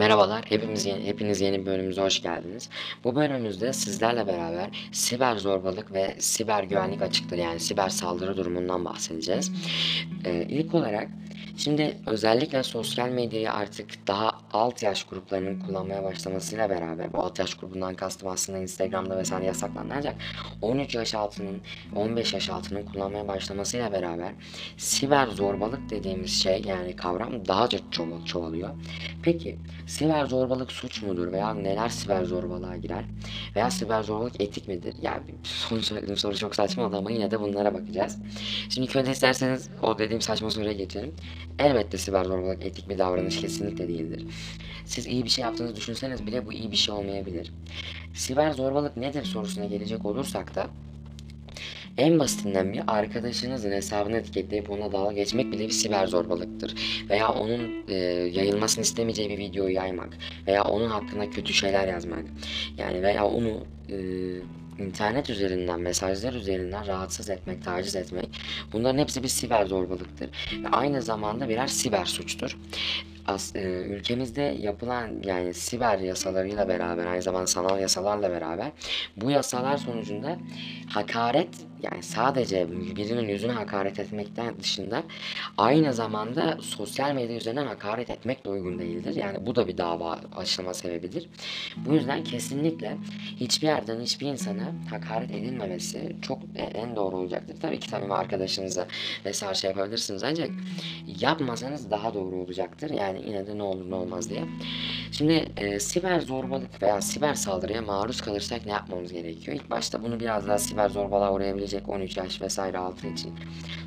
Merhabalar, hepimiz yeni, hepiniz yeni bölümümüze hoş geldiniz. Bu bölümümüzde sizlerle beraber siber zorbalık ve siber güvenlik açıkları yani siber saldırı durumundan bahsedeceğiz. Ee, ilk olarak şimdi özellikle sosyal medyayı artık daha alt yaş gruplarının kullanmaya başlamasıyla beraber bu alt yaş grubundan kastım aslında Instagram'da vesaire yasaklandı ancak 13 yaş altının 15 yaş altının kullanmaya başlamasıyla beraber siber zorbalık dediğimiz şey yani kavram daha çok çoğal- çoğalıyor. Peki siber zorbalık suç mudur veya neler siber zorbalığa girer veya siber zorbalık etik midir? Yani son söylediğim soru çok saçma ama yine de bunlara bakacağız. Şimdi ilk önce isterseniz o dediğim saçma soruya geçelim. Elbette siber zorbalık etik bir davranış kesinlikle değildir. Siz iyi bir şey yaptığınızı düşünseniz bile bu iyi bir şey olmayabilir. Siber zorbalık nedir sorusuna gelecek olursak da en basitinden bir arkadaşınızın hesabını etiketleyip ona dalga geçmek bile bir siber zorbalıktır. Veya onun e, yayılmasını istemeyeceği bir videoyu yaymak. Veya onun hakkında kötü şeyler yazmak. Yani veya onu e, internet üzerinden, mesajlar üzerinden rahatsız etmek, taciz etmek. Bunların hepsi bir siber zorbalıktır. Ve aynı zamanda birer siber suçtur. As, e, ülkemizde yapılan yani siber yasalarıyla beraber aynı zamanda sanal yasalarla beraber bu yasalar sonucunda hakaret yani sadece birinin yüzüne hakaret etmekten dışında aynı zamanda sosyal medya üzerinden hakaret etmek de uygun değildir. Yani bu da bir dava açılma sebebidir. Bu yüzden kesinlikle hiçbir yerden hiçbir insana hakaret edilmemesi çok e, en doğru olacaktır. Tabii ki tabii arkadaşınıza vesaire şey yapabilirsiniz ancak yapmasanız daha doğru olacaktır. Yani yine de ne olur ne olmaz diye. Şimdi e, siber zorbalık veya siber saldırıya maruz kalırsak ne yapmamız gerekiyor? İlk başta bunu biraz daha siber zorbalığa uğrayabilecek 13 yaş vesaire altı için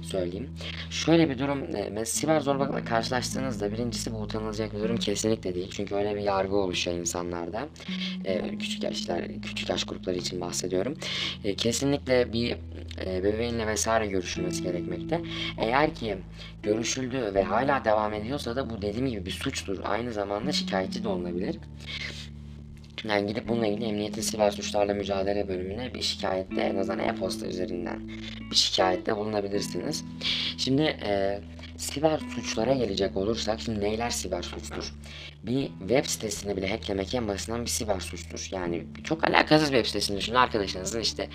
söyleyeyim. Şöyle bir durum, e, siber zorbalıkla karşılaştığınızda birincisi bu utanılacak bir durum kesinlikle değil. Çünkü öyle bir yargı oluşuyor insanlarda. E, küçük yaşlar, küçük yaş grupları için bahsediyorum. E, kesinlikle bir e, bebeğinle vesaire görüşülmesi gerekmekte. Eğer ki görüşüldü ve hala devam ediyorsa da bu dediğim gibi bir suçtur. Aynı zamanda şikayetçi de olunabilir. Yani gidip bununla ilgili Emniyetin Siber Suçlarla Mücadele bölümüne bir şikayette en azından e-posta üzerinden bir şikayette bulunabilirsiniz. Şimdi e, siber suçlara gelecek olursak şimdi neyler siber suçtur? Bir web sitesini bile hacklemek en basitinden bir siber suçtur. Yani çok alakasız web sitesini düşünün. Arkadaşınızın işte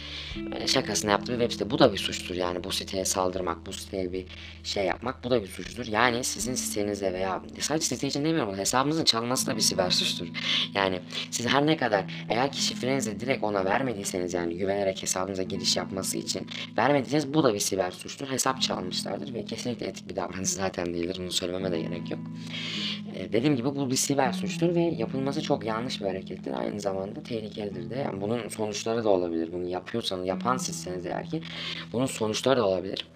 e, şakasını yaptığı bir web site. Bu da bir suçtur. Yani bu siteye saldırmak, bu siteye bir şey yapmak bu da bir suçtur. Yani sizin sitenize veya sadece site için demiyorum hesabınızın çalması da bir siber suçtur. Yani siz her ne kadar eğer ki şifrenizi direkt ona vermediyseniz yani güvenerek hesabınıza giriş yapması için vermediyseniz bu da bir siber suçtur. Hesap çalmışlardır ve kesinlikle etik bir davranış zaten değildir. Bunu söylememe de gerek yok. Ee, dediğim gibi bu bir siber suçtur ve yapılması çok yanlış bir harekettir. Aynı zamanda tehlikelidir de. Yani bunun sonuçları da olabilir. Bunu yapıyorsanız, yapan sizseniz eğer ki bunun sonuçları da olabilir.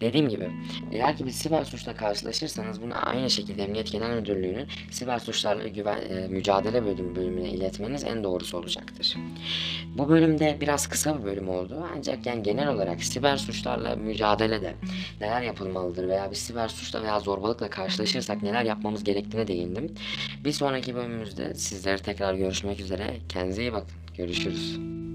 Dediğim gibi eğer ki bir siber suçla karşılaşırsanız bunu aynı şekilde Emniyet Genel Müdürlüğü'nün siber suçlarla güven, e, mücadele bölümü bölümüne iletmeniz en doğrusu olacaktır. Bu bölümde biraz kısa bir bölüm oldu ancak yani genel olarak siber suçlarla mücadelede neler yapılmalıdır veya bir siber suçla veya zorbalıkla karşılaşırsak neler yapmamız gerektiğine değindim. Bir sonraki bölümümüzde sizlere tekrar görüşmek üzere. Kendinize iyi bakın. Görüşürüz.